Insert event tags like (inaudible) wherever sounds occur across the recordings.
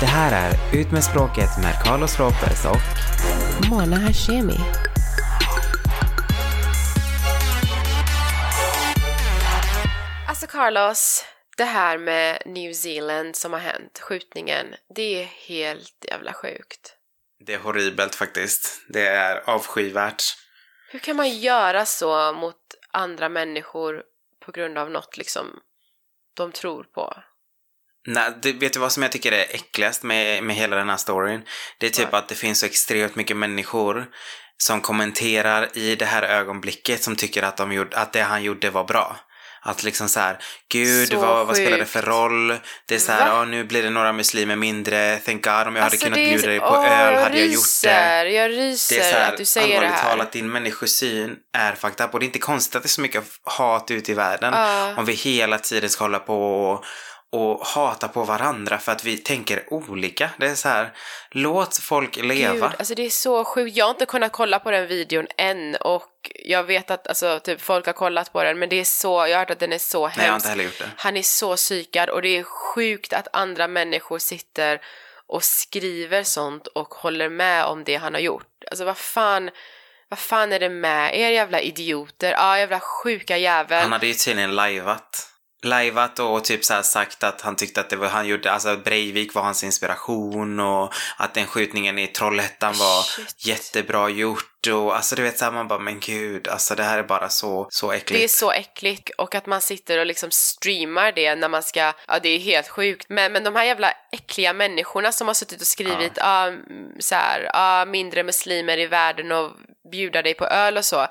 Det här är Ut med språket med Carlos Ropez och Mona Hashemi. Alltså Carlos, det här med New Zealand som har hänt, skjutningen, det är helt jävla sjukt. Det är horribelt faktiskt. Det är avskyvärt. Hur kan man göra så mot andra människor på grund av något liksom de tror på? Nej, det, vet du vad som jag tycker är äckligast med, med hela den här storyn? Det är typ Vad? att det finns så extremt mycket människor som kommenterar i det här ögonblicket som tycker att, de gjorde, att det han gjorde var bra. Att liksom så här, gud Så vad, vad spelar det för roll? Det är så här, ja nu blir det några muslimer mindre, thank God om jag hade Alltså, kunnat det är- bjuda dig på Åh, öl hade jag gjort det. Jag Det ryser är så här, att du säger det allvarligt här. talat, din människosyn är fucked up. Och det är inte konstigt att det är så mycket hat ute i världen. Ja. Om vi hela tiden ska hålla på och, och hata på varandra för att vi tänker olika. Det är så här, låt folk leva. Gud, alltså det är så sjukt. Jag har inte kunnat kolla på den videon än och jag vet att alltså, typ, folk har kollat på den men det är så, jag har hört att den är så hemsk. Nej, jag har inte heller gjort det. Han är så psykad och det är sjukt att andra människor sitter och skriver sånt och håller med om det han har gjort. Alltså vad fan, vad fan är det med er jävla idioter? Ja, ah, jävla sjuka jävel. Han hade ju tydligen lajvat. Lajvat och typ så sagt att han tyckte att det var han gjorde, alltså Breivik var hans inspiration och att den skjutningen i Trollhättan var Shit. jättebra gjort och alltså du vet såhär man bara men gud alltså det här är bara så, så äckligt. Det är så äckligt och att man sitter och liksom streamar det när man ska, ja det är helt sjukt. Men, men de här jävla äckliga människorna som har suttit och skrivit ja. ah, så här, ah, mindre muslimer i världen och bjuda dig på öl och så.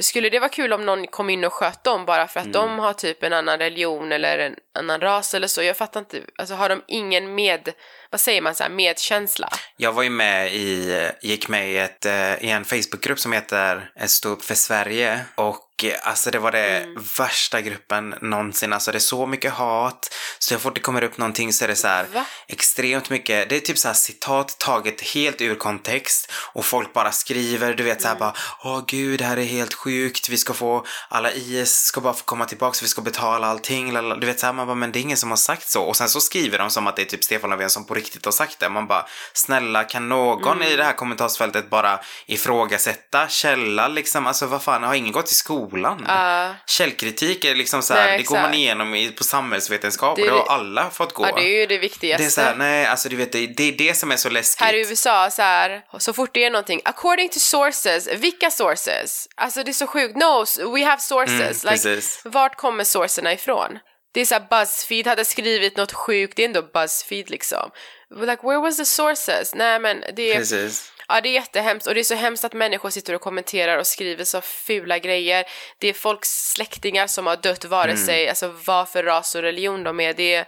Skulle det vara kul om någon kom in och sköt dem bara för att de har typ en annan religion eller en annan ras eller så? Jag fattar inte, alltså har de ingen med, vad säger man så här, medkänsla? Jag var ju med i, gick med i, ett, eh, i en Facebookgrupp som heter Stå upp för Sverige och alltså det var det Mm. värsta gruppen någonsin. Alltså det är så mycket hat. Så fort det kommer upp någonting så är det så här Va? extremt mycket. Det är typ så här citat taget helt ur kontext och folk bara skriver, du vet så här bara åh gud det här är helt sjukt. Vi ska få alla IS ska bara få komma tillbaka vi ska betala allting. Lala. Du vet så här man bara men det är ingen som har sagt så och sen så skriver de som att det är typ Stefan Löfven som på riktigt har sagt det. Man bara snälla kan någon i det här kommentarsfältet bara ifrågasätta källa liksom alltså vad fan har ingen gått i skolan? Ja. Källkritik är liksom så här, Nej, det går man igenom i, på samhällsvetenskap Det och det har alla fått gå. ja, det är ju det viktigaste. Det är så här, nej, alltså du vet, det, det är det som är så läskigt. Här i USA, så här, så fort det är någonting, according to sources, vilka sources? Alltså det är så sjukt, no, we have sources. Mm, like, vart kommer sourcerna ifrån? Det är såhär Buzzfeed hade skrivit något sjukt, det är ändå Buzzfeed liksom. Like where was the sources? Nej men det är, Precis. Ja, det är jättehemskt och det är så hemskt att människor sitter och kommenterar och skriver så fula grejer. Det är folks släktingar som har dött vare Mm. sig, alltså vad för ras och religion de är. Det är,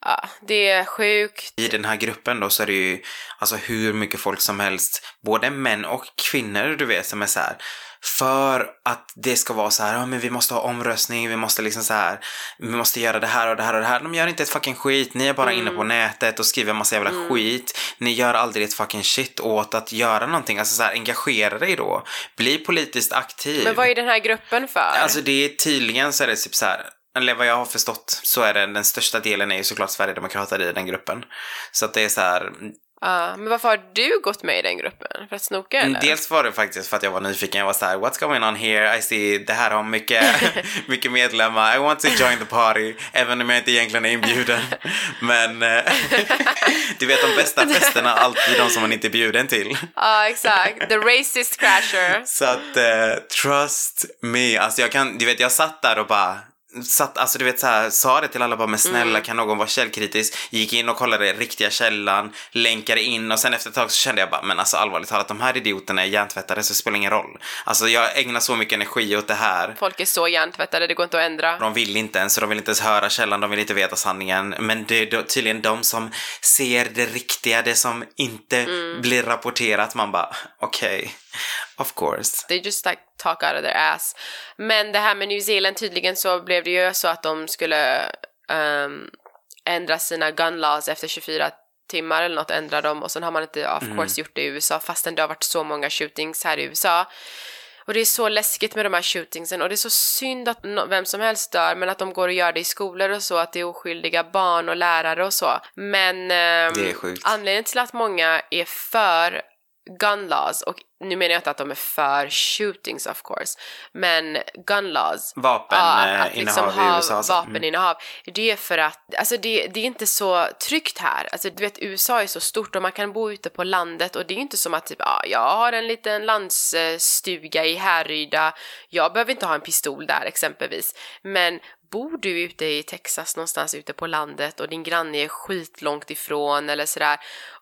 ja, det är sjukt. I den här gruppen då så är det ju alltså hur mycket folk som helst, både män och kvinnor du vet, som är så här för att det ska vara så här, ja men vi måste ha omröstning, vi måste liksom så här, vi måste göra det här och det här och det här. De gör inte ett fucking skit, ni är bara inne Mm. på nätet och skriver massa jävla skit. Ni gör aldrig ett fucking shit åt att göra någonting, alltså så här, engagera dig då. Bli politiskt aktiv. Men vad är den här gruppen för? Alltså det är tydligen så är det typ så här, eller vad jag har förstått så är det den största delen är ju såklart Sverigedemokrater i den gruppen. Så att det är så här, Ja, men varför har du gått med i den gruppen? För att snoka eller? dels var det faktiskt för att jag var nyfiken, jag var så här, what's going on here? I see, det här har mycket, (laughs) mycket medlemmar, I want to join the party, även om jag inte egentligen är inbjuden. (laughs) Men eh, (laughs) du vet de bästa festerna alltid de som man inte är bjuden till. Ja, exakt. The racist crasher. Så att, eh, trust me. Alltså jag kan, du vet jag satt där och bara Satt, alltså du vet så här, sa det till alla bara men snälla Mm. kan någon vara källkritisk? Gick in och kollade riktiga källan, länkade in och sen efter ett tag så kände jag bara men alltså allvarligt talat de här idioterna är hjärntvättade så det spelar ingen roll. Alltså jag ägnar så mycket energi åt det här. Folk är så hjärntvättade, det går inte att ändra. De vill inte ens, de vill inte ens höra källan, de vill inte veta sanningen. Men det är tydligen de som ser det riktiga, det som inte Mm. blir rapporterat. Man bara, okej, of course. They just like talk out of their ass. Men det här med New Zealand, tydligen så blev det ju så att de skulle ehm, ändra sina gun laws efter 24 timmar eller något ändra dem och sen har man inte of course gjort det i USA fastän det har varit så många shootings här i USA. Och det är så läskigt med de här shootingsen och det är så synd att no- vem som helst dör men att de går och gör det i skolor och så, att det är oskyldiga barn och lärare och så. Men Det är sjukt. anledningen till att många är för gun laws och nu menar jag inte att de är för shootings of course, men gun laws Vapeninnehav i USA. alltså. vapeninnehav. Det är för att, alltså det, det är inte så tryggt här. Alltså du vet USA är så stort och man kan bo ute på landet och det är inte som att typ, ja, jag har en liten landsstuga i Härryda, jag behöver inte ha en pistol där exempelvis. Men bor du ute i Texas någonstans ute på landet och din granne är skitlångt ifrån eller sådär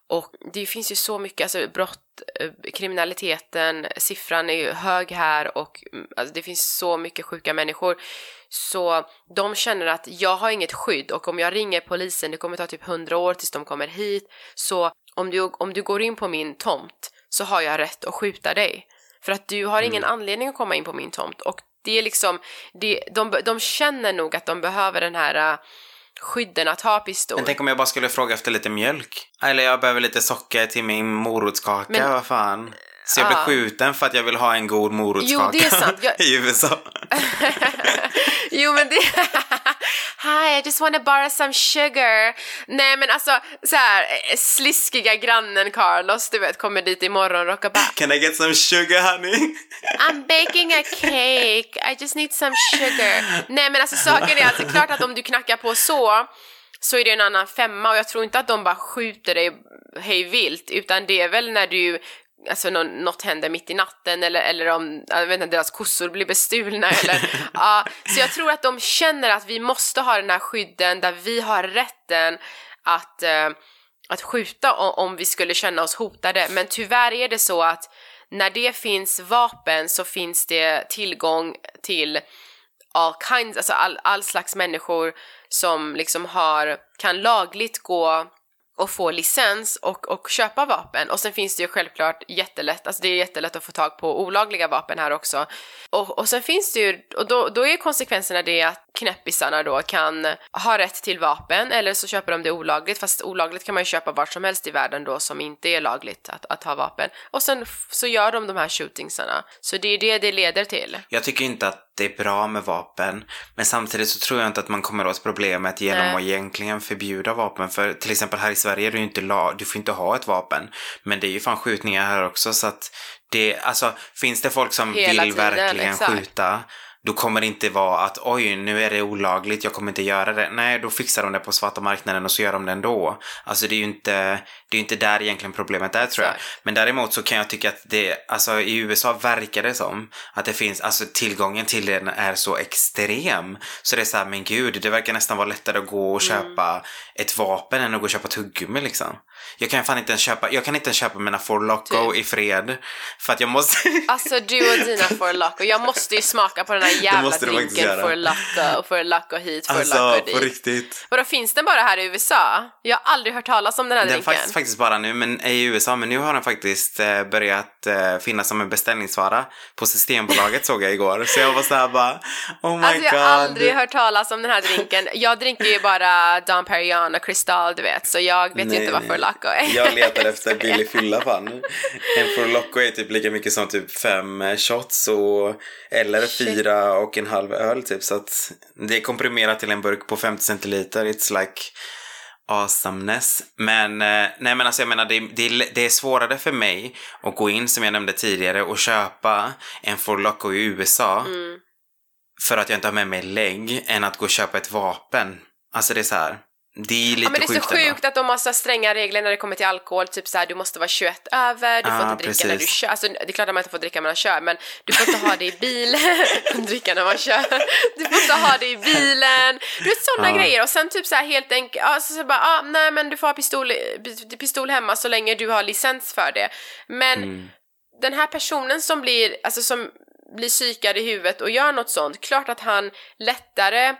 och det finns ju så mycket, alltså brott, eh, kriminaliteten, siffran är ju hög här och mm, alltså, det finns så mycket sjuka människor. Så de känner att jag har inget skydd och om jag ringer polisen, det kommer ta typ 100 år tills de kommer hit. Så om du, om du går in på min tomt så har jag rätt att skjuta dig. För att du har ingen anledning att komma in på min tomt. Och det är liksom, det, de, de känner nog att de behöver den här skydden att ha pistol. Men tänk om jag bara skulle fråga efter lite mjölk? Eller jag behöver lite socker till min morotskaka, Men- vad fan? Så jag blir skjuten för att jag vill ha en god morotskaka Jo, det är sant. Jag- (laughs) i USA. (laughs) jo men det... (laughs) Hi, I just wanna borrow some sugar. Nej men alltså så här eh, sliskiga grannen Carlos du vet kommer dit imorgon och bara Can I get some sugar honey? I'm baking a cake, I just need some sugar. Nej men alltså saken är alltså klart att om du knackar på så så är det en annan femma och jag tror inte att de bara skjuter dig hej vilt utan det är väl när du Alltså nå- något händer mitt i natten eller, eller om jag vet inte, deras kossor blir bestulna eller (laughs) ja, Så jag tror att de känner att vi måste ha den här skydden där vi har rätten att, eh, att skjuta o- om vi skulle känna oss hotade. Men tyvärr är det så att när det finns vapen så finns det tillgång till all kinds, alltså all, all slags människor som liksom har, kan lagligt gå och få licens och, och köpa vapen. Och sen finns det ju självklart jättelätt, alltså det är jättelätt att få tag på olagliga vapen här också. Och, och sen finns det ju, och då, då är konsekvenserna det att knäppisarna då kan ha rätt till vapen eller så köper de det olagligt, fast olagligt kan man ju köpa vart som helst i världen då som inte är lagligt att, att ha vapen. Och sen så gör de de här shootingsarna. Så det är det det leder till. Jag tycker inte att det är bra med vapen, men samtidigt så tror jag inte att man kommer åt problemet genom Nej. att egentligen förbjuda vapen. För till exempel här i Sverige är det ju inte lag, du får inte ha ett vapen. Men det är ju fan skjutningar här också så att det, alltså finns det folk som Hela vill tiden, verkligen exakt. skjuta då kommer det inte vara att oj, nu är det olagligt, jag kommer inte göra det. Nej, då fixar de det på svarta marknaden och så gör de det ändå. Alltså det är ju inte, det är inte där egentligen problemet är tror jag. Men däremot så kan jag tycka att det, alltså i USA verkar det som att det finns, alltså tillgången till den är så extrem. Så det är så här, men gud, det verkar nästan vara lättare att gå och köpa ett vapen än att gå och köpa tuggummi liksom. Jag kan fan inte ens köpa, jag kan inte ens köpa mina Four Loco Typ. i fred. För att jag måste... Alltså du och dina (laughs) for luck och jag måste ju smaka på den här jävla drinken göra. for luck och for luck och hit, for alltså, luck och på dit. riktigt. Vadå finns den bara här i USA? Jag har aldrig hört talas om den här Den drinken. faktiskt, faktiskt bara nu, men i USA, men nu har den faktiskt eh, börjat eh, finnas som en beställningsvara på Systembolaget såg jag igår. Så jag var så här bara, oh my Alltså jag god. har aldrig hört talas om den här drinken. Jag dricker ju bara Dom Perignon och Cristal du vet, så jag vet ju Nej, inte vad nej. Luck är. Jag letar efter billig fylla fan. En Four Loco är typ lika mycket som typ fem eh, shots och eller Shit. fyra och en halv öl typ. Så att det är komprimerat till en burk på 50 centiliter. It's like awesomeness. Men eh, nej men alltså jag menar det, det, det är svårare för mig att gå in som jag nämnde tidigare och köpa en Four Loco i USA Mm. för att jag inte har med mig lägg än att gå och köpa ett vapen. Alltså det är så här. Det är lite Ja men det är så sjukt ändå. att de har så stränga regler när det kommer till alkohol, typ såhär du måste vara 21 över, du får Ah, inte dricka när du precis. kör, alltså det är klart att man inte får dricka när man kör men du får inte ha det i bilen, (laughs) dricka när man kör, du får inte ha det i bilen, du vet sådana Ja. grejer och sen typ såhär helt enkelt, ja så, så bara, ah, nej men du får ha pistol, pistol hemma så länge du har licens för det. Men Mm. den här personen som blir, alltså som blir psykad i huvudet och gör något sånt, klart att han lättare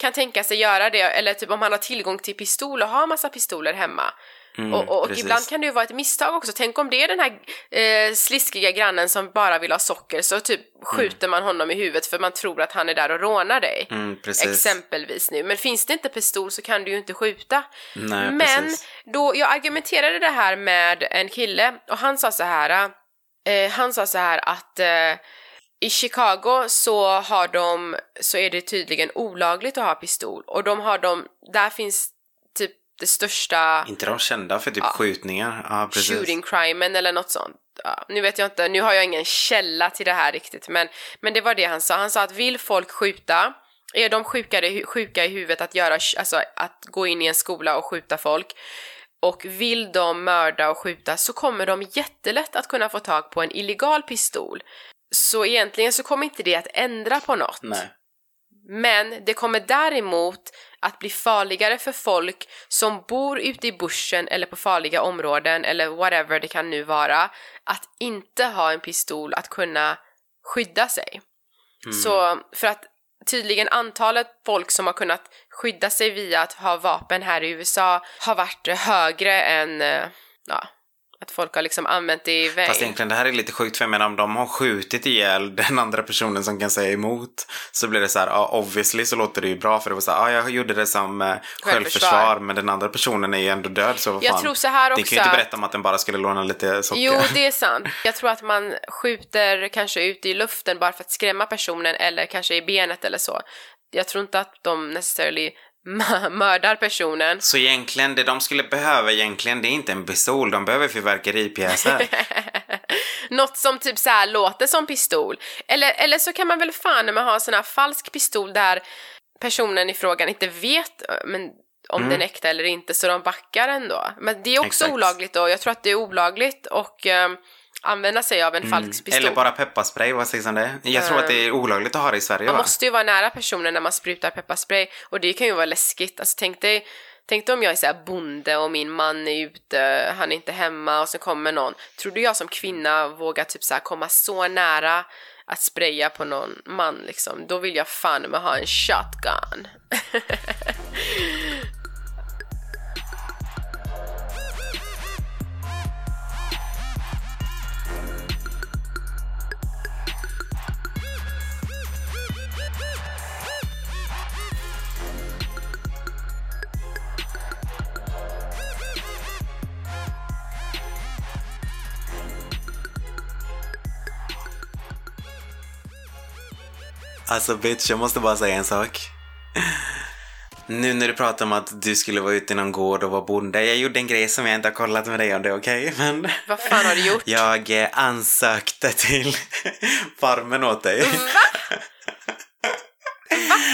kan tänka sig göra det, eller typ om han har tillgång till pistol och har massa pistoler hemma. Mm, och och precis. ibland kan det ju vara ett misstag också. Tänk om det är den här eh, sliskiga grannen som bara vill ha socker så typ skjuter man honom i huvudet för man tror att han är där och rånar dig. Mm. Exempelvis nu. Men finns det inte pistol så kan du ju inte skjuta. Nej, Men precis. då jag argumenterade det här med en kille och han sa så här. Eh, han sa så här att eh, i Chicago så har de, så är det tydligen olagligt att ha pistol och de har de, där finns typ det största Inte de kända för typ skjutningar? Ja, precis. shooting crimen eller något sånt. Ja, nu vet jag inte, nu har jag ingen källa till det här riktigt men, men det var det han sa. Han sa att vill folk skjuta, är de sjuka, sjuka i huvudet att göra, alltså att gå in i en skola och skjuta folk och vill de mörda och skjuta så kommer de jättelätt att kunna få tag på en illegal pistol. Så egentligen så kommer inte det att ändra på något. Nej. Men det kommer däremot att bli farligare för folk som bor ute i bussen eller på farliga områden eller whatever det kan nu vara att inte ha en pistol att kunna skydda sig. Så för att tydligen antalet folk som har kunnat skydda sig via att ha vapen här i USA har varit högre än eh, ja, att folk har liksom använt det i väg. Fast egentligen det här är lite sjukt för jag menar om de har skjutit ihjäl (laughs) den andra personen som kan säga emot så blir det så här, ja obviously så låter det ju bra för det var så här, ja jag gjorde det som eh, självförsvar men den andra personen är ju ändå död så vad Jag fan. tror så här Det kan också ju inte berätta om att den bara skulle låna lite socker. Jo, det är (laughs) sant. Jag tror att man skjuter kanske ut i luften bara för att skrämma personen eller kanske i benet eller så. Jag tror inte att de necessarily mördar personen. Så egentligen, det de skulle behöva egentligen, det är inte en pistol, de behöver fyrverkeripjäser. (laughs) Något som typ så här låter som pistol. Eller, eller så kan man väl fan ha en sån här falsk pistol där personen i frågan inte vet men, om den är äkta eller inte så de backar ändå. Men det är också Exakt. olagligt då. Jag tror att det är olagligt och eh, använda sig av en falsk pistol. Eller bara pepparspray, vad sägs om det? Jag tror att det är olagligt att ha det i Sverige Man va? måste ju vara nära personen när man sprutar pepparspray och det kan ju vara läskigt. Alltså tänk dig, tänk dig om jag är så här bonde och min man är ute, han är inte hemma och så kommer någon. Tror du jag som kvinna vågar typ så komma så nära att spraya på någon man liksom? Då vill jag fan med ha en shotgun. (laughs) Alltså bitch, jag måste bara säga en sak. Nu när du pratar om att du skulle vara ute i någon gård och vara bonde. Jag gjorde en grej som jag inte har kollat med dig om det är okej, men... Vad fan har du gjort? Jag eh, ansökte till (laughs) Farmen åt dig.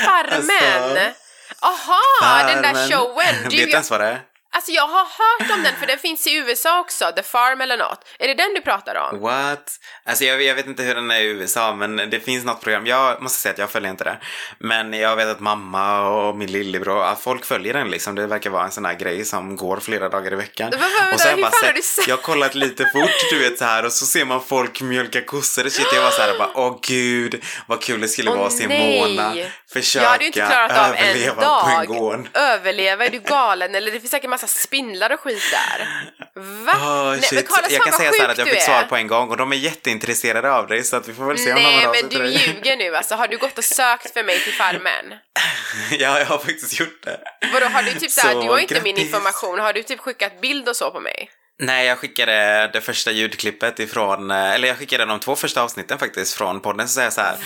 Farmen! Aha, den där Farmen. showen! Vet Du, du jag, ens vad det är? Alltså jag har hört om den för den finns i USA också, The Farm eller något. Är det den du pratar om? What? Alltså jag, jag vet inte hur den är i USA men det finns något program. Jag måste säga att jag följer inte det. Men jag vet att mamma och min lillebror, folk följer den liksom. Det verkar vara en sån här grej som går flera dagar i veckan. Men och så jag bara sett, jag har kollat lite fort du vet så här och så ser man folk mjölka kossor och shit. Jag var så här bara åh gud vad kul det skulle Åh, vara att se. Mona försöka Jag hade inte klarat av en överleva dag. på en gård. Överleva? Är du galen? Eller det finns säkert massa spindlar och skit där. Va? Åh, Nej, men Carlos, jag kan säga så här att jag du fick svar på en gång och de är jätteintresserade av dig så att vi får väl se om de Nej hör av sig men till du dig. ljuger nu alltså. Har du gått och sökt för mig till Farmen? (laughs) Ja, jag har faktiskt gjort det. Vadå har du typ såhär, Så, du har inte min grattis. information, har du typ skickat bild och så på mig? Nej, jag skickade det första ljudklippet ifrån, eh, eller jag skickade de två första avsnitten faktiskt från podden, så säger jag så här,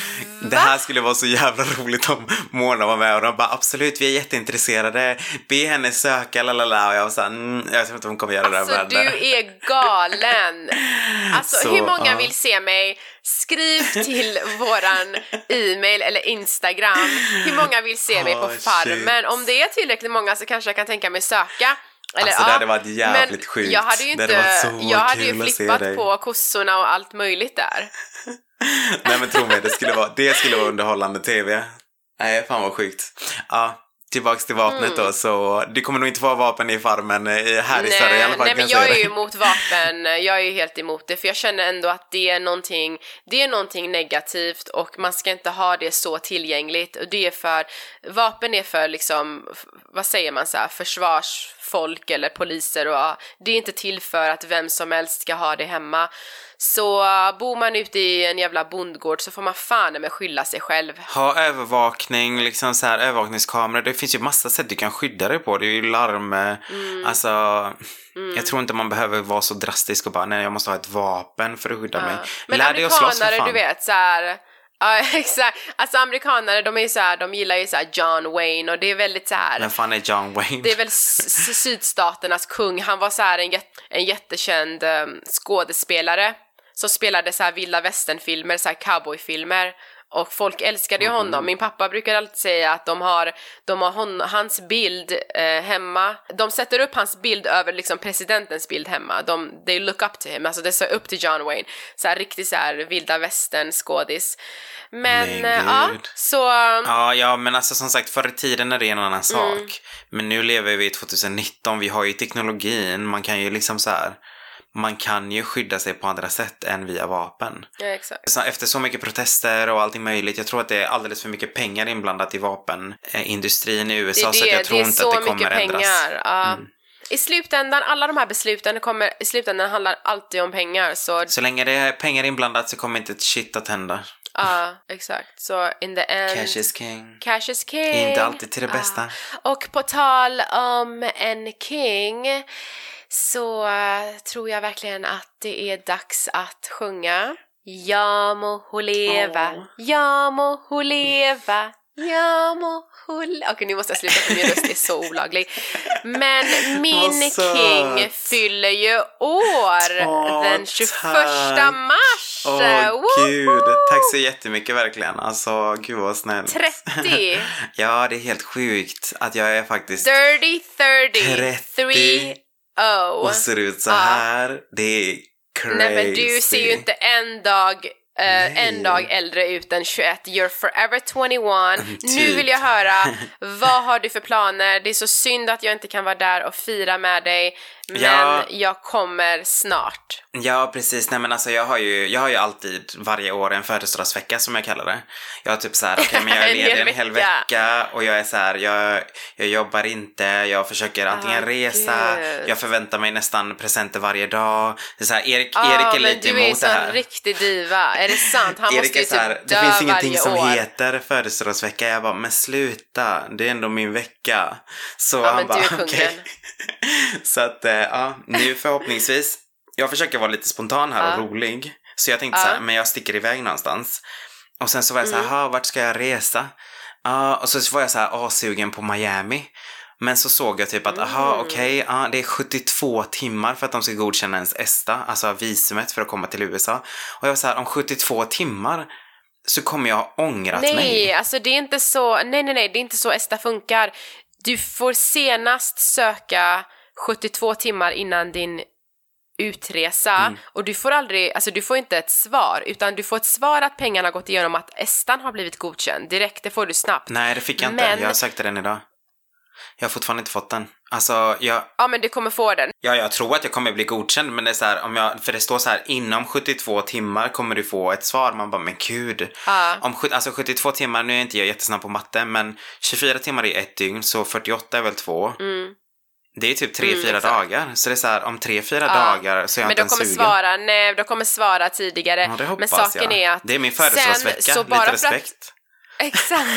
det här skulle vara så jävla roligt om Mona var med och de bara absolut, vi är jätteintresserade, be henne söka, lalala, och jag var såhär, mm, jag tror inte hon kommer göra Alltså det du här är galen! Alltså Så, hur många ja. vill se mig? Skriv till våran e-mail eller Instagram. Hur många vill se mig på Oh, Farmen? shit. Om det är tillräckligt många så kanske jag kan tänka mig söka. Eller, Alltså, det hade varit jävligt men sjukt. Jag hade ju inte, jag hade ju flippat på kossorna och allt möjligt där. (laughs) Nej men tro mig, det skulle vara, det skulle vara underhållande TV. Nej, fan vad sjukt. Ja, tillbaks till vapnet Mm. då, så det kommer nog inte vara vapen i farmen eh, här i Sverige i alla fall. nej men säga jag är ju emot vapen, jag är ju helt emot det för jag känner ändå att det är någonting, det är någonting negativt och man ska inte ha det så tillgängligt och det är för, vapen är för liksom, vad säger man så här, försvarsfolk eller poliser och ja, det är inte till för att vem som helst ska ha det hemma. Så uh, bor man ute i en jävla bondgård så får man fan med skylla sig själv. Ha övervakning, liksom så här övervakningskameror. Det finns ju massa sätt du kan skydda dig på. Det är ju larm, eh, Mm. alltså. Jag tror inte man behöver vara så drastisk och bara nej jag måste ha ett vapen för att skydda mig. Men Lär dig att slåss för fan. du vet så här. Ja, (laughs) exakt. Alltså amerikanare, de är så här, de gillar ju så John Wayne och det är väldigt så här. Vem fan är John Wayne? Det är väl (laughs) sydstaternas kung. Han var så här en, en jättekänd um, skådespelare som spelade så här vilda västernfilmer, så här cowboyfilmer. Och folk älskade ju honom. Min pappa brukar alltid säga att de har, de har hon, hans bild eh, hemma. De sätter upp hans bild över liksom presidentens bild hemma. De, they look up to him, alltså det ser upp till John Wayne. Så här riktigt så här vilda västern skådis. Men, eh, ja, så... Ja, ja, men alltså som sagt, förr i tiden är det en annan Mm. sak. Men nu lever vi i 2019, vi har ju teknologin, man kan ju liksom så här, man kan ju skydda sig på andra sätt än via vapen. Ja, exakt. Så efter så mycket protester och allting möjligt, jag tror att det är alldeles för mycket pengar inblandat i vapenindustrin i Det USA, är, så det, jag tror det inte att det kommer ändras. ja. Mm. I slutändan, alla de här besluten kommer, i slutändan handlar alltid om pengar, så Så länge det är pengar inblandat så kommer inte ett shit att hända. ja, exakt. Så in the end, Cash is king. cash is king. Inte alltid till det bästa. Och på tal om en king så eh, tror jag verkligen att det är dags att sjunga Ja må hon leva, Åh. ja må hon leva, ja må hon le-" (laughs) Okej, nu måste jag sluta för min röst är så olaglig. Men min king fyller ju år Åh, den 21 tack. mars. Åh Woho! gud, tack så jättemycket verkligen. Alltså gud vad snällt. 30. (laughs) ja, det är helt sjukt att jag är faktiskt 30, 30, 30. 3, oh. och ser ut så Ja. här. Det är crazy. Nej men du ser ju inte en dag Nej. en dag äldre ut än 21. You're forever 21. (laughs) Nu Typ. vill jag höra, (laughs) vad har du för planer? Det är så synd att jag inte kan vara där och fira med dig, men Ja. jag kommer snart. Ja, precis. Nej men alltså jag har ju, jag har ju alltid varje år en födelsedagsvecka som jag kallar det. Jag har typ så här, okej men jag är (laughs) En ledig en hel vecka. och jag är så här, jag, jag jobbar inte, jag försöker antingen Ah, resa, gud. jag förväntar mig nästan presenter varje dag. Det är så här, Erik, Ja, Erik är lite du är ju emot det sån här. riktig diva. Är det sant? Han (laughs) Erik måste ju är så här, typ det dö finns ingenting som år. heter födelsedagsvecka. Jag bara, men sluta, det är ändå min vecka. Så Ja, han bara, du är (laughs) okej. Så att, eh, ja, nu förhoppningsvis, jag försöker vara lite spontan här och rolig. Så jag tänkte så här, men jag sticker iväg någonstans. Och sen så var jag så Mm. här, "Ha, vart ska jag resa? Ja, och så var jag så här asugen på Miami. Men så såg jag typ att, aha, Mm. okej, ja, det är 72 timmar för att de ska godkänna ens ESTA, alltså visumet för att komma till USA. Och jag var så här, om 72 timmar så kommer jag ha ångrat Nej, mig. alltså det är inte så, nej nej nej, det är inte så ESTA funkar. Du får senast söka 72 timmar innan din utresa Mm. och du får aldrig, alltså du får inte ett svar utan du får ett svar att pengarna har gått igenom att ESTAn har blivit godkänd direkt, det får du snabbt. Nej, det fick jag inte. Men- Jag sökte den idag. Jag har fortfarande inte fått den. Alltså, jag, Ja men du kommer få den. ja, jag tror att jag kommer bli godkänd, men det är så här, om jag, för det står så här, inom 72 timmar kommer du få ett svar. Man bara, men gud. Ja. Om, alltså 72 timmar, nu är inte jag jättesnabb på matte, men 24 timmar är ett dygn, så 48 är väl två. Mm. Det är typ 3-4 Mm, exakt. dagar. Så det är så här, om 3-4 Ja. dagar så är jag Men inte ens kommer sugen. svara, nej de kommer svara tidigare. Ja, det men hoppas saken jag. är att det är min födelsedagsvecka, lite för att- respekt. Exakt.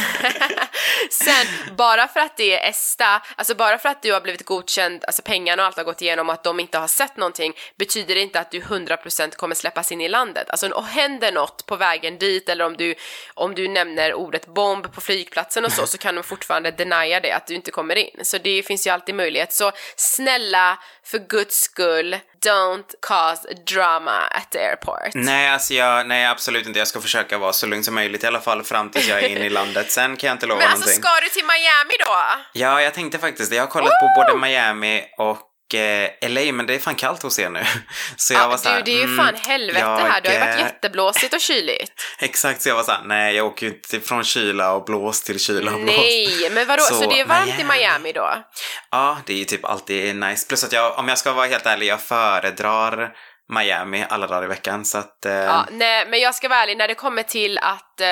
Sen, bara för att det är ESTA, alltså bara för att du har blivit godkänd, alltså pengarna och allt har gått igenom och att de inte har sett någonting, betyder det inte att du 100% kommer släppas in i landet. Alltså och händer något på vägen dit eller om du, om du nämner ordet bomb på flygplatsen och så, så kan de fortfarande denia det, att du inte kommer in. Så det finns ju alltid möjlighet. Så snälla, för guds skull, don't cause drama at the airport. Nej, alltså jag, nej absolut inte. Jag ska försöka vara så lugn som möjligt i alla fall fram tills jag är inne i (laughs) landet. Sen kan jag inte lova Men alltså någonting. ska du till Miami då? Ja, jag tänkte faktiskt det. Jag har kollat på både Miami och eh, LA, men det är fan kallt hos er nu. (laughs) Så jag Ja, var så här, du, det är ju mm, fan helvete jag, här. Det har ju varit eh, jätteblåsigt och kyligt. (laughs) Exakt, så jag var så här, nej jag åker ju inte från kyla och blås till kyla och blås. Nej, men vadå? Så, Så, det är varmt i Miami. Miami då? Ja, det är ju typ alltid nice. Plus att jag, om jag ska vara helt ärlig, jag föredrar Miami alla dagar i veckan. Så att, eh, Ja, nej, men jag ska vara ärlig, när det kommer till att, eh,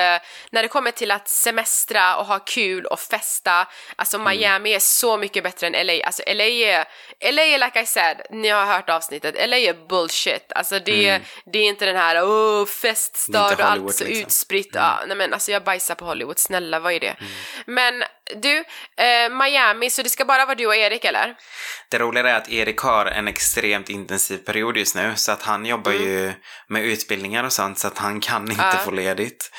när det kommer till att semestra och ha kul och festa, alltså Mm. Miami är så mycket bättre än LA. Alltså LA är, LA är like I said, ni har hört avsnittet, LA är bullshit. Alltså det, det är inte den här, oh, feststad Mm. Och allt så liksom. utspritt. Ja, nej men alltså jag bajsar på Hollywood, snälla vad är det? Men Du, eh, Miami, så det ska bara vara du och Erik eller? Det roliga är att Erik har en extremt intensiv period just nu så att han jobbar ju med utbildningar och sånt så att han kan inte Mm. Ja. få ledigt.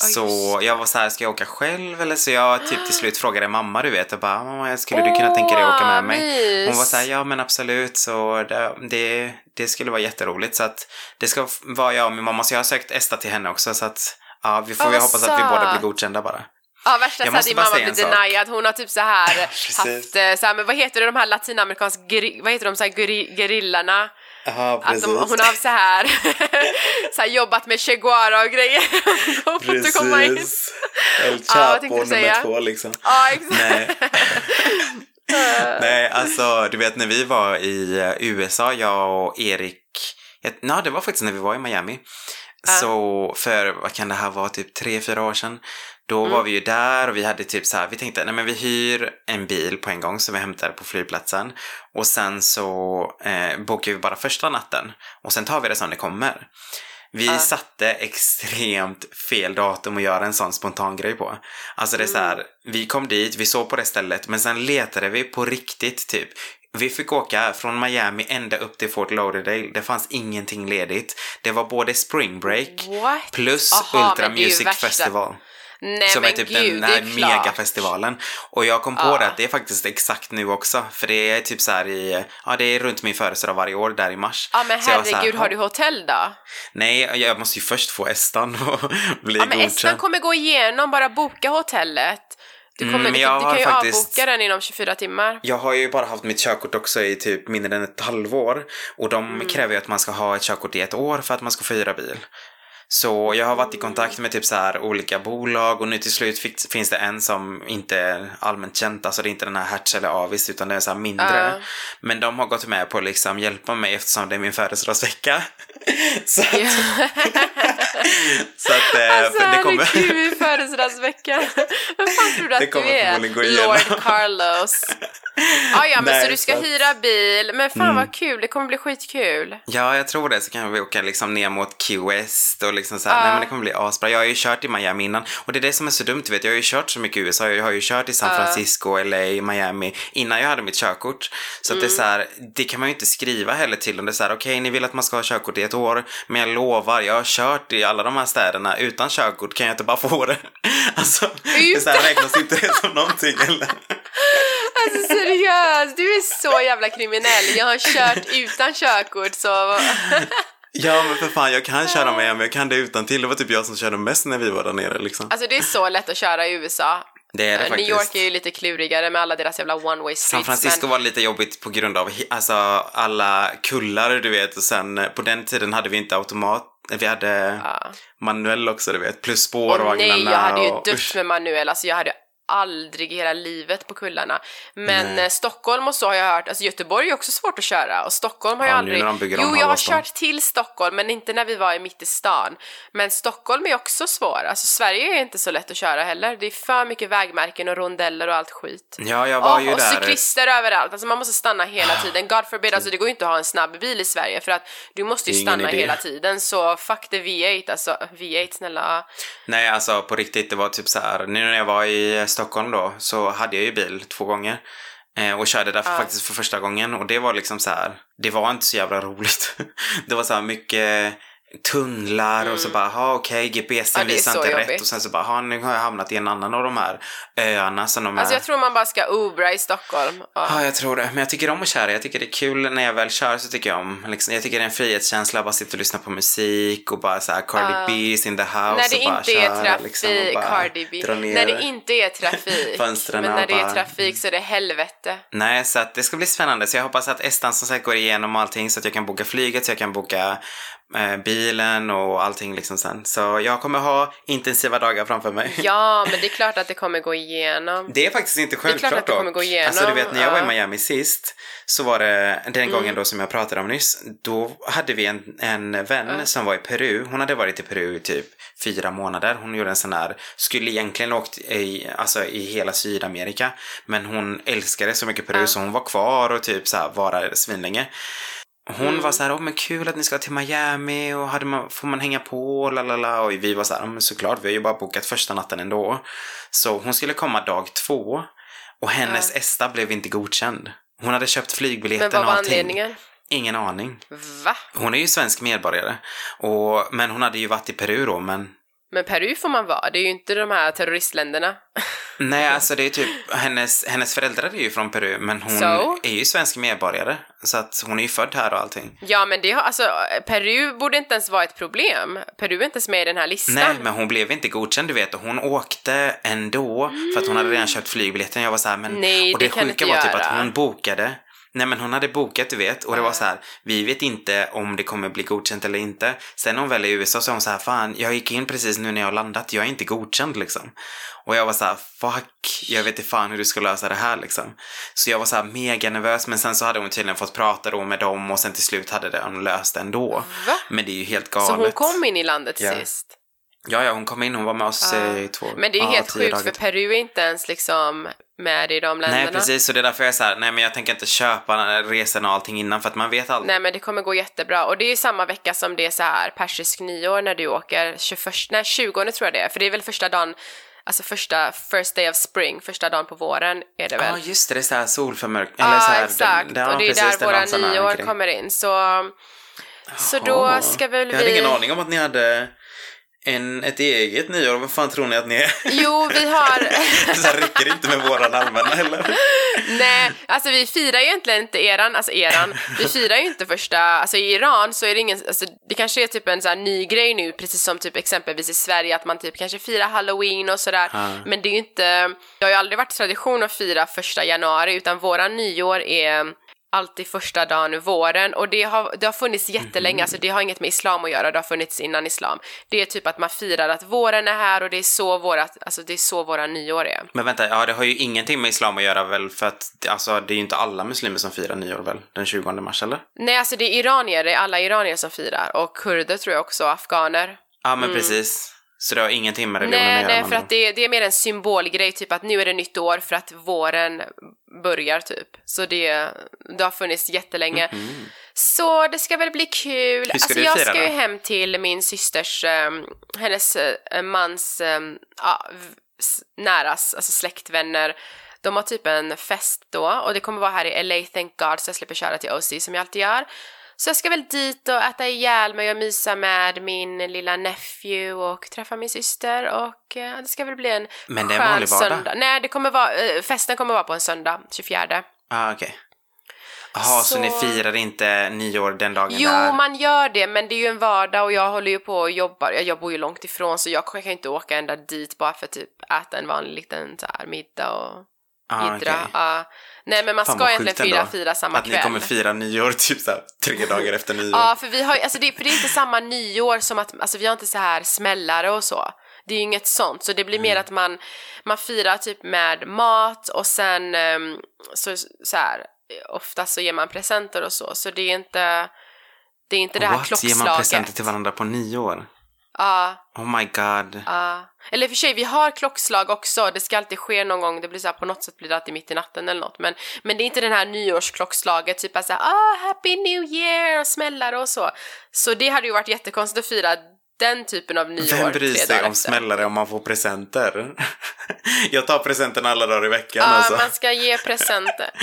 Ja, Så jag var så här, ska jag åka själv eller så jag typ till slut frågade mamma du vet och bara, mamma skulle du kunna tänka dig att åka med mig? Mys. Hon var så här, ja men absolut så det, det, skulle vara jätteroligt så att det ska vara jag och min mamma så jag har sökt ESTA till henne också så att ja, vi får ju vad hoppas att vi båda blir godkända bara. Ja, värsta såhär, din mamma blir denied. Hon har typ så här (laughs) haft, eh, så här, men vad heter det, de här latinamerikanska, vad heter de, så här, geri- gerillarna? Ja, Att de, hon har så här, (laughs) så här jobbat med Che Guevara och grejer. (laughs) Hon får inte komma in. El Ja, vad tänkte du säga? liksom. Ja, exakt. Nej. Nej, alltså du vet när vi var i eh, USA, jag och Erik, ja, det var faktiskt när vi var i Miami. Så för, vad kan det här vara, typ tre, fyra år sedan. Då Mm. var vi ju där och vi hade typ så här, vi tänkte, nej men vi hyr en bil på en gång som vi hämtar på flygplatsen. Och sen så eh, bokar vi bara första natten. Och sen tar vi det som det kommer. Vi Ja. satte extremt fel datum att göra en sån spontan grej på. Alltså det är så Mm. här, vi kom dit, vi såg på det stället, men sen letade vi på riktigt typ. Vi fick åka från Miami ända upp till Fort Lauderdale. Det fanns ingenting ledigt. Det var både spring break What? plus Aha, Ultra Music värsta. Nej som men är typ gud, den här megafestivalen. Och jag kom på Ja. det att det är faktiskt exakt nu också. För det är typ så här i, ja det är runt min födelsedag varje år, där i mars. Ja men Så här, herregud, har ja. du hotell då? Nej, jag måste ju först få Estan (laughs) och bli Ja men godkänd. Estan kommer gå igenom, bara boka hotellet. Du, kommer, Mm, men du, jag du har kan ju faktiskt- avboka den inom 24 timmar. Jag har ju bara haft mitt körkort också i typ mindre än ett halvår. Och de Mm. kräver ju att man ska ha ett körkort i ett år för att man ska få hyra bil. Så jag har varit i kontakt med typ så här olika bolag och nu till slut fick, finns det en som inte är allmänt känt, alltså det är inte den här Hertz eller Avis utan det är så här mindre. Ja. Men de har gått med på att liksom hjälpa mig eftersom det är min födelsedagsvecka. (laughs) så att, (laughs) så att eh, Alltså det kommer... herregud, födelsedagsveckan. Vem fan tror du Det att kommer du är? Lord Carlos. (laughs) Ah, ja, men Nej, så du ska så Mm. hyra bil. Men fan vad kul, det kommer bli skitkul. Ja, jag tror det. Så kan vi åka liksom ner mot Key West och liksom så här, Ja. nej men det kommer bli asbra. Jag har ju kört i Miami innan och det är det som är så dumt, du vet. Jag har ju kört så mycket i USA. Jag har ju kört i San. Francisco, LA, Miami innan jag hade mitt körkort. Så att det är så här, det kan man ju inte skriva heller till dem. Det är så här, okej, ni vill att man ska ha körkort i ett år, men jag lovar, jag har kört i alla de här städerna utan körkort, kan jag inte bara få det? (laughs) Alltså, det är så här, räknas inte det (laughs) som någonting eller? Alltså seriöst, du är så jävla kriminell. Jag har kört utan körkort så... (laughs) Ja, men för fan, jag kan köra Miami, jag kan det utan till. Det var typ jag som körde mest när vi var där nere liksom. Alltså det är så lätt att köra i USA. Det är det Eh, faktiskt. New York är ju lite klurigare med alla deras jävla one way streets. San Francisco men... var lite jobbigt på grund av alltså, alla kullar, du vet. Och sen eh, på den tiden hade vi inte automat. Vi hade Ja. manuell också, du vet. Plus Och spårvagnarna. nej, jag hade ju och- dött med manuell. Alltså jag hade aldrig i hela livet på kullarna. Men eh, Stockholm och så har jag hört, alltså Göteborg är också svårt att köra och Stockholm har Ja, jag aldrig... Jo, jag har kört till Stockholm men inte när vi var i mitt i stan. Men Stockholm är också svår. Alltså Sverige är inte så lätt att köra heller. Det är för mycket vägmärken och rondeller och allt skit. Ja, jag var Åh, ju och där. cyklister överallt, alltså man måste stanna hela (sighs) tiden. God forbid, alltså det går ju inte att ha en snabb bil i Sverige för att du måste ju stanna idé. hela tiden. Så fuck the V8, alltså V8 snälla. Nej, alltså på riktigt, det var typ så här. Nu när jag var i Stockholm då, så hade jag ju bil två gånger. Eh, och körde där för, Ja. faktiskt för första gången. Och det var liksom så här. det var inte så jävla roligt. (laughs) det var så här mycket tunnlar och så bara, ha okej, GPSen Mm. Ja, är visar inte jobbigt. rätt. Och sen så bara, ha nu har jag hamnat i en annan av de här öarna som de Alltså är. jag tror man bara ska Ubra i Stockholm. Ja. Ja, jag tror det. Men jag tycker om att köra. Jag tycker det är kul när jag väl kör så tycker jag om, liksom, jag tycker det är en frihetskänsla att bara sitta och lyssna på musik och bara så här Cardi Ja. B's in the house När det och bara inte är köra, trafik, liksom, bara Cardi B. När det inte är trafik. (laughs) fönstren Men när det är bara- trafik så är det helvete. Nej, så att det ska bli spännande. Så jag hoppas att Estan som sagt går igenom allting så att jag kan boka flyget, så jag kan boka bilen och allting liksom sen. Så jag kommer ha intensiva dagar framför mig. Ja, men det är klart att det kommer gå igenom. Det är faktiskt inte klart självklart att det kommer gå igenom, Alltså du vet när jag var i. Miami sist så var det den Mm. gången då som jag pratade om nyss. Då hade vi en, en vän som var i Peru. Hon hade varit i Peru i typ fyra månader. Hon gjorde en sån här, skulle egentligen åkt i, alltså i hela Sydamerika. Men hon älskade så mycket Peru så hon var kvar och typ så här var där svinlänge. Hon Mm. var så här, åh men kul att ni ska till Miami och hade man, får man hänga på och lalala. Och vi var så här, "Ja, men såklart, vi har ju bara bokat första natten ändå. Så hon skulle komma dag två och hennes ESTA blev inte godkänd. Hon hade köpt Men flygbiljetten vad och var allting. anledningen? Ingen aning. Va? Hon är ju svensk medborgare. Och, men hon hade ju varit i Peru då, men Men Peru får man vara, det är ju inte de här terroristländerna. Nej, (laughs) alltså det är typ, hennes, hennes föräldrar är ju från Peru, men hon So? är ju svensk medborgare. Så att hon är ju född här och allting. Ja, men det har, alltså, Peru borde inte ens vara ett problem. Peru är inte ens med i den här listan. Nej, men hon blev inte godkänd, du vet. Och hon åkte ändå, för att hon hade redan köpt flygbiljetten. Jag var så här, men... Nej, och det, det sjuka var typ att hon bokade. Nej, men hon hade bokat, du vet. Och det var så här, vi vet inte om det kommer bli godkänt eller inte. Sen när hon väl är i USA så är hon så här, fan, jag gick in precis nu när jag har landat. Jag är inte godkänd liksom. Och jag var så här, fuck, jag vet inte fan hur du ska lösa det här liksom. Så jag var så här mega nervös, men sen så hade hon tydligen fått prata då med dem och sen till slut hade det hon löst det ändå. Va? Men det är ju helt galet. Så hon kom in i landet Ja. sist? Ja, ja, hon kom in, hon var med oss Ja. i två, Men det är ju ja, helt sjukt dagar. för Peru är inte ens liksom med i de länderna. Nej, precis. Så det är därför jag är så här, nej men jag tänker inte köpa resorna och allting innan för att man vet aldrig. Nej men det kommer gå jättebra och det är ju samma vecka som det är så här persisk nyår när du åker 21, nej 20 tror jag det är för det är väl första dagen, alltså första first day of spring, första dagen på våren är det Ja, väl? just det. Det är så här solförmörk... Ja, Eller så här, exakt. den- och det är precis, där den våra nyår omkring. kommer in. Så, så då ska väl vi... Jag hade ingen aning om att ni hade en, ett eget nyår. Vad fan tror ni att ni är? Jo, vi har... (laughs) så räcker det inte med våran allmänna eller? Nej, alltså vi firar ju egentligen inte eran, alltså eran, vi firar ju inte första, alltså i Iran så är det ingen, alltså det kanske är typ en sån ny grej nu, precis som typ exempelvis i Sverige att man typ kanske firar halloween och sådär, Ja. men det är ju inte, det har ju aldrig varit tradition att fira första januari utan våra nyår är alltid första dagen våren och det har, det har funnits jättelänge, alltså det har inget med islam att göra, det har funnits innan islam. Det är typ att man firar att våren är här och det är så vårat, alltså det är så våra nyår är. Men vänta, ja det har ju ingenting med islam att göra väl för att alltså det är ju inte alla muslimer som firar nyår väl? Den 20 mars eller? Nej, alltså det är iranier, det är alla iranier som firar och kurder tror jag också, afghaner. Ja men precis. Så det har ingenting med religionen Mm. Nej, att göra? nej, för att det, det är mer en symbolgrej, typ att nu är det nytt år för att våren börjar typ. Så det, det har funnits jättelänge. Mhm. Så det ska väl bli kul. ska alltså du jag fira ska ju då? hem till min systers, um, hennes uh, mans, um, s- näras, alltså släktvänner. De har typ en fest då och det kommer vara här i LA, thank God, så jag slipper köra till OC som jag alltid gör. Så jag ska väl dit och äta ihjäl mig och mysa med min lilla nephew och träffa min syster och eh, det ska väl bli en Men det är skön vanlig vardag? söndag. Nej, det kommer vara, eh, festen kommer vara på en söndag, 24. Ah, okej. Jaha, så... Så- ni firar inte nyår den dagen Jo, där? man gör det, men det är ju en vardag och jag håller ju på och jobbar. Jag, jag bor ju långt ifrån så jag kan ju inte åka ända dit bara för att typ äta en vanlig liten så här, middag och ah, idra. okej. Ja. Nej, men man Fan, ska egentligen fira, ändå. fira samma Att kväll. ni kommer fira nyår typ såhär tre dagar efter nyår. Ja, för vi har alltså det, för det är inte samma nyår som att, alltså vi har inte så här smällare och så. Det är ju inget sånt, så det blir Mm. mer att man, man firar typ med mat och sen ehm, så, så här, ofta så ger man presenter och så, så det är inte, det är inte det här What? Ger klockslaget. man presenter till varandra på nyår? Ja, Oh my god. ja. Eller för sig, vi har klockslag också, det ska alltid ske någon gång, det blir så här, på något sätt blir det alltid mitt i natten eller något, men, men det är inte den här nyårsklockslaget, typ att säga ah, happy new year och smällare och så. Så det hade ju varit jättekonstigt att fira den typen av nyår Vem bryr sig om smällare om man får presenter? (laughs) Jag tar presenten alla dagar i veckan Ja, alltså. man ska ge presenter. (laughs)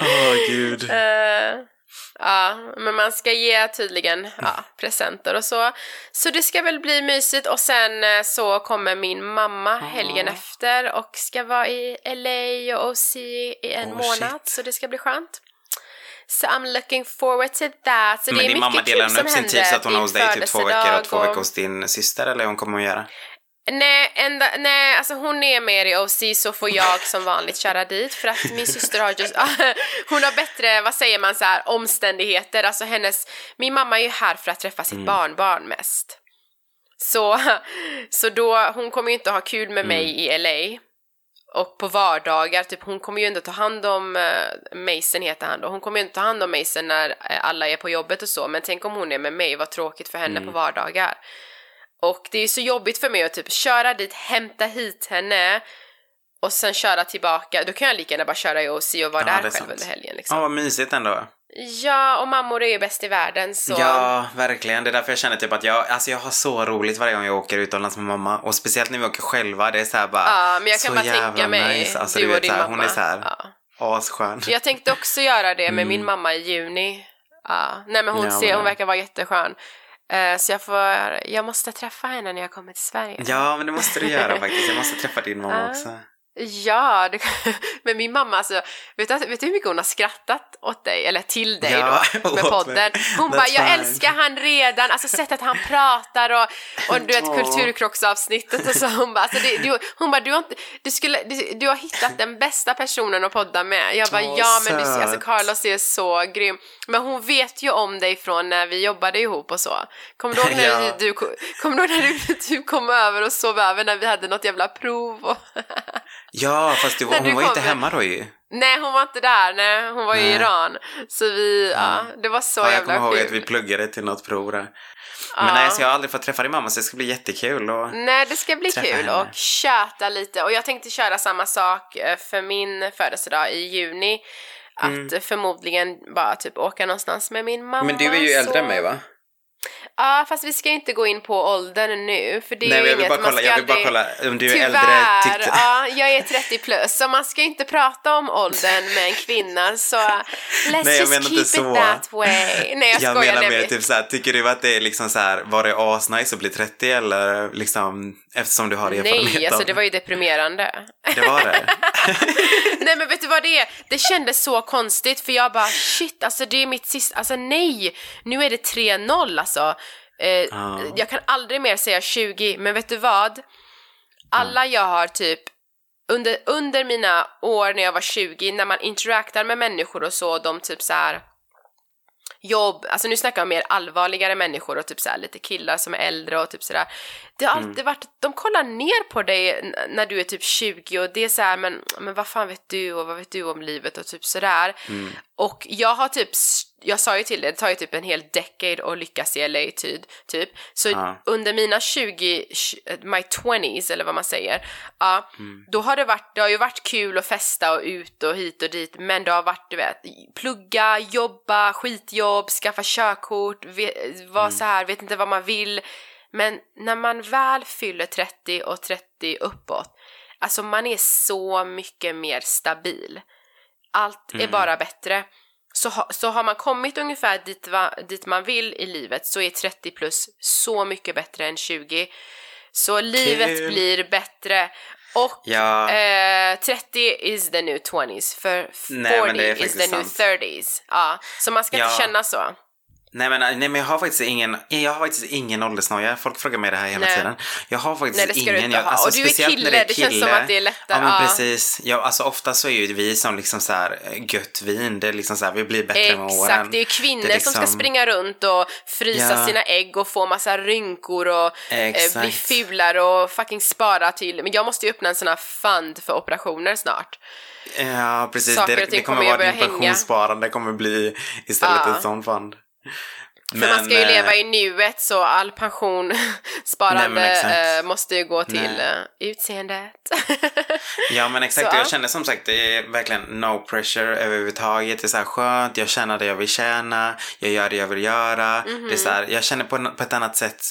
Åh gud. (laughs) Eh, ja, men man ska ge tydligen ja, presenter och så. Så det ska väl bli mysigt och sen eh, så kommer min mamma helgen efter och ska vara i LA och OC i en Oh, månad shit. så det ska bli skönt. Så I'm looking forward to that. Så det Men är din mycket mamma delar hon upp sin tid så att hon är hos dig typ två veckor och två veckor hos din syster eller hon kommer att göra? Nej, ända, nej, alltså hon är mer i OC så får jag som vanligt köra dit för att min syster har just, (laughs) hon har bättre, vad säger man så här, omständigheter, alltså hennes, min mamma är ju här för att träffa sitt barnbarn mest. Så, (laughs) så då, hon kommer ju inte ha kul med mig i LA. Och på vardagar, typ hon kommer ju ändå ta hand om, uh, Mason heter han då, hon kommer ju inte ta hand om Mason när eh, alla är på jobbet och så, men tänk om hon är med mig, vad tråkigt för henne på vardagar. Och det är så jobbigt för mig att typ köra dit, hämta hit henne och sen köra tillbaka. Då kan jag lika gärna bara köra i OC och vara Ja, där själv sant. under helgen Ja, liksom. vad mysigt ändå. Ja, och mammor är ju bäst i världen så... Ja, verkligen. Det är därför jag känner typ att jag, alltså jag har så roligt varje gång jag åker utomlands med mamma. Och speciellt när vi åker själva. Det är så här bara, Ja, men jag kan bara tänka mig nice. Alltså, du du och vet, din så här, mamma. Hon är så här Ja. asskön. Jag tänkte också göra det med min Mm. mamma i juni. Ja. Nej men hon, Ja, ser, hon verkar vara jätteskön. Eh, så jag får, jag måste träffa henne när jag kommer till Sverige. Ja, men det måste du göra faktiskt. Jag måste träffa din mamma också. Ja, det, (laughs) men min mamma alltså, vet du, vet du hur mycket hon har skrattat åt dig, eller till dig Ja, då, med (laughs) podden? Hon bara, jag fine." älskar han redan, alltså sättet han pratar och, och du vet kulturkrocksavsnittet och så, hon bara, alltså det, du, hon bara, du har, inte, du, skulle, du, du har hittat den bästa personen att podda med. Jag bara, Åh, ja men du, alltså. Carlos är så grym. Men hon vet ju om dig från när vi jobbade ihop och så. Kommer du ihåg när, Ja. du, kommer du, ihåg när du, du kom över och sov över när vi hade något jävla prov? Och (laughs) Ja, fast du, När hon var ju inte hemma då ju. Nej, hon var inte där. Nej, hon var i Nej. Iran. Så vi, ja, det var så Ja, jag jävla kommer ihåg kul. att vi pluggade till något prov där. Ja. Men nej, så jag har aldrig fått träffa din mamma så det ska bli jättekul. Och... Nej, det ska bli kul henne. och köta lite. Och jag tänkte köra samma sak eh, för min födelsedag i juni. Att Mm. förmodligen bara typ åka någonstans med min mamma. Men du är ju äldre så... än mig va? Ja, fast vi ska inte gå in på åldern nu. För det är Nej, ju jag vill inget, bara man kolla, ska jag vill bara kolla om du är Tyvärr, äldre. Tyckte... ja, jag är 30 plus, så man ska inte prata om åldern med en kvinna, så (laughs) let's Nej, jag just menar keep inte it så. that way. Nej, jag, Jag skojar. menar nej, mer typ såhär, tycker du att det är liksom såhär, var det asnice att bli 30 eller liksom eftersom du har erfarenhet Nej, alltså det var ju deprimerande. Det var det? (laughs) (laughs) nej men vet du vad det är? Det kändes så konstigt för jag bara shit, alltså det är mitt sista, alltså nej, nu är det 3-0 alltså. Eh, Ja. Jag kan aldrig mer säga 20, men vet du vad? Alla jag har typ under, under mina år när jag var 20, när man interaktar med människor och så, de typ så här jobb, alltså nu snackar jag om mer allvarligare människor och typ så här lite killar som är äldre och typ sådär. Det har alltid varit, de kollar ner på dig när du är typ 20 och det är så här, men, men vad fan vet du och vad vet du om livet och typ sådär. Och jag har typ, s- jag sa ju till dig, det tar ju typ en hel decade att lyckas i LA typ. typ. Så Ja. under mina 20, tj- my 20s eller vad man säger, ja, då har det varit, det har ju varit kul att festa och ut och hit och dit, men det har varit, du vet, plugga, jobba, skitjobb, skaffa körkort, vara så här, vet inte vad man vill. Men när man väl fyller 30 och 30 uppåt, alltså man är så mycket mer stabil. Allt är bara bättre. Så, ha, så har man kommit ungefär dit, va, dit man vill i livet så är 30 plus så mycket bättre än 20. Så livet Kul. blir bättre. Och Ja. eh, 30 is the new 20s, för 40 Nej, is the faktiskt new sant. 30s. Ja, så man ska Ja. inte känna så. Nej men, nej men jag har faktiskt ingen, jag har faktiskt ingen åldersnoja. Folk frågar mig det här hela Nej. tiden. Jag har faktiskt Nej, det ingen. jag, alltså, Och du är kille, när är det känns som att det är lättare. Ja men Ja. precis. Ja, alltså ofta så är ju vi som liksom så här eh, gött vin, det är liksom så här, vi blir bättre med åren. Exakt, det är ju kvinnor Det är som ska liksom- springa runt och frysa Ja. sina ägg och få massa rynkor och eh, Exakt. bli fulare och fucking spara till. Men jag måste ju öppna en sån här fund för operationer snart. Ja precis, Saker det, det kommer kommer vara hänga. pensionssparande kommer bli istället Ja. en sån fond. För man ska ju eh, leva i nuet så all pensionssparande (laughs) Nej, men exakt. eh, måste ju gå till Nej. eh, utseendet. (laughs) Ja men exakt, Så, jag känner som sagt det är verkligen no pressure överhuvudtaget. Det är så här skönt, jag tjänar det jag vill tjäna, jag gör det jag vill göra. Mhm. Det är så här, jag känner på, på ett annat sätt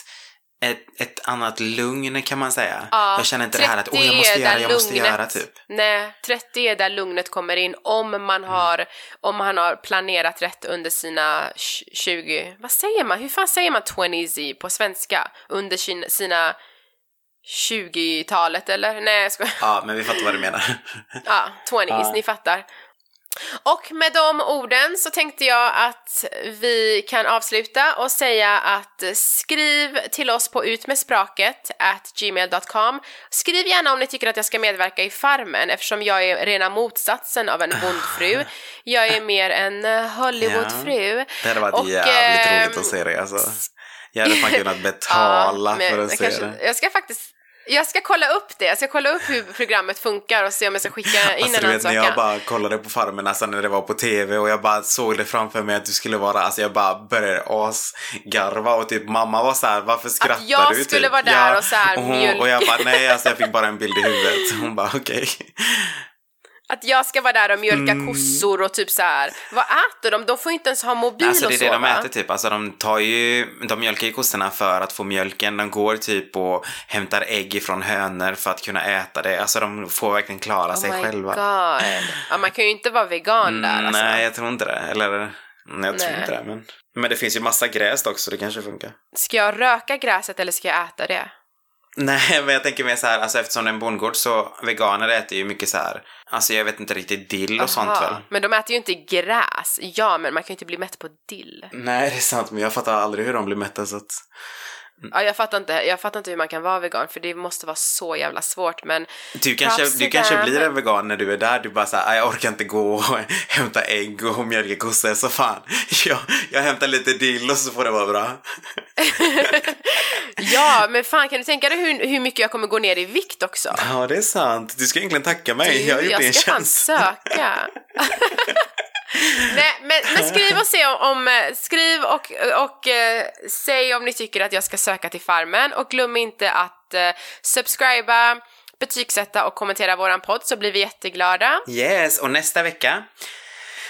ett, ett annat lugn kan man säga. Ja, jag känner inte det här att 30 åh jag måste göra, jag måste lugnet- göra typ. Nej, 30 är där lugnet kommer in om Mm. man har, om man har planerat rätt under sina tj- 20, vad säger man, hur fan säger man 20s i på svenska? Under sin, sina 20-talet eller? Nej jag skojar. Ja men vi fattar vad du menar. (laughs) Ja, 20s, Ja. ni fattar. Och med de orden så tänkte jag att vi kan avsluta och säga att skriv till oss på utmedspråket at gmail.com. Skriv gärna om ni tycker att jag ska medverka i Farmen eftersom jag är rena motsatsen av en bondfru. (laughs) Jag är mer en eh, Hollywoodfru. Det hade varit Och, jävligt ehm, roligt att se det alltså. Jag hade fan (laughs) kunnat betala men för att se kanske- det. Jag ska faktiskt jag ska kolla upp det, jag ska kolla upp hur programmet funkar och se om jag ska skicka in Alltså en du vet när jag bara kollade på Farmen alltså, när det var på tv och jag bara såg det framför mig att du skulle vara, alltså jag bara började asgarva och typ mamma var så här, varför skrattar jag du? skulle typ? vara där och så här och, hon, och jag bara nej, alltså jag fick bara en bild i huvudet. Hon bara okej. Att jag ska vara där och mjölka Mm. kossor och typ så här. Vad äter de? De får inte ens ha mobil Alltså det och är så det de va? äter typ. Alltså de tar ju, de mjölkar ju kossorna för att få mjölken. De går typ och hämtar ägg ifrån hönor för att kunna äta det. Alltså de får verkligen klara sig oh my själva. god. Ja, man kan ju inte vara vegan där Mm, alltså. Nej, jag tror inte det. Eller, mm, jag tror Nej. inte det. Men, men det finns ju massa gräs också, så det kanske funkar. Ska jag röka gräset eller ska jag äta det? Nej, (laughs) men jag tänker mer så här, alltså eftersom det är en bondgård så veganer äter ju mycket så här, alltså jag vet inte riktigt dill och sånt Aha. väl. Men de äter ju inte gräs. Ja, men man kan ju inte bli mätt på dill. Nej, det är sant, men jag fattar aldrig hur de blir mätta så att... Ja, jag fattar inte, jag fattar inte hur man kan vara vegan för det måste vara så jävla svårt men Du kanske, du kanske blir en vegan när du är där, du bara såhär, jag orkar inte gå och (laughs) hämta ägg och mjölka kossor, så fan, (laughs) jag, jag hämtar lite dill och så får det vara bra. (laughs) Ja, men fan kan du tänka dig hur, hur mycket jag kommer gå ner i vikt också? Ja, det är sant. Du ska egentligen tacka mig, Du, jag har gjort dig en ska fan tjänst. söka. Nej, men, men skriv och se om, eh, skriv och, och eh, säg om ni tycker att jag ska söka till Farmen och glöm inte att eh, subscriba, betygsätta och kommentera våran podd så blir vi jätteglada. Yes, och nästa vecka,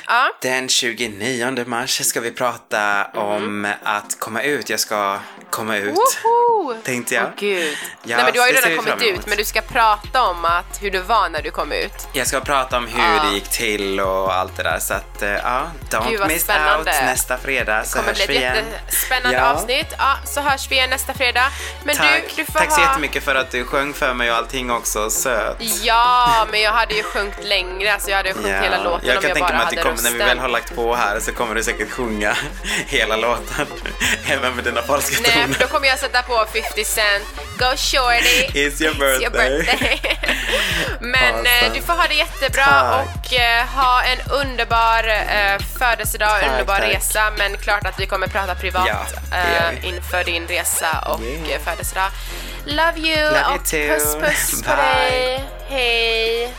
Ja, den 29 mars, ska vi prata om att komma ut. Jag ska komma ut. woho! Tänkte jag. Åh gud. Ja, Nej men du har ju det redan vi kommit ut men du ska prata om att hur du var när du kom ut. Jag ska prata om hur Ja. det gick till och allt det där. Så att, eh, ja, don't Gud, miss spännande. out nästa fredag så Det kommer hörs bli vi ett igen. jättespännande Ja. avsnitt. Ja, så hörs vi igen nästa fredag. Men Tack, du, du tack så ha... jättemycket för att du sjöng för mig och allting också. Söt. Ja, men jag hade ju sjungit längre, alltså jag hade ju sjungit hela låten jag om kan jag tänka bara mig att det hade kommer, när vi väl har lagt på här så kommer du säkert sjunga (laughs) hela låten. Även med dina falska Nej, toner. för då kommer jag sätta på 50 Cent, Go Shorty, It's your birthday. birthday. (laughs) Men Awesome. eh, du får ha det jättebra Tack. och eh, ha en underbar eh, födelsedag, Tack, underbar tack. resa. Men klart att vi kommer prata privat Ja, vi. inför din resa och Yeah. födelsedag. Love you Love you och too. puss puss på dig. Hej!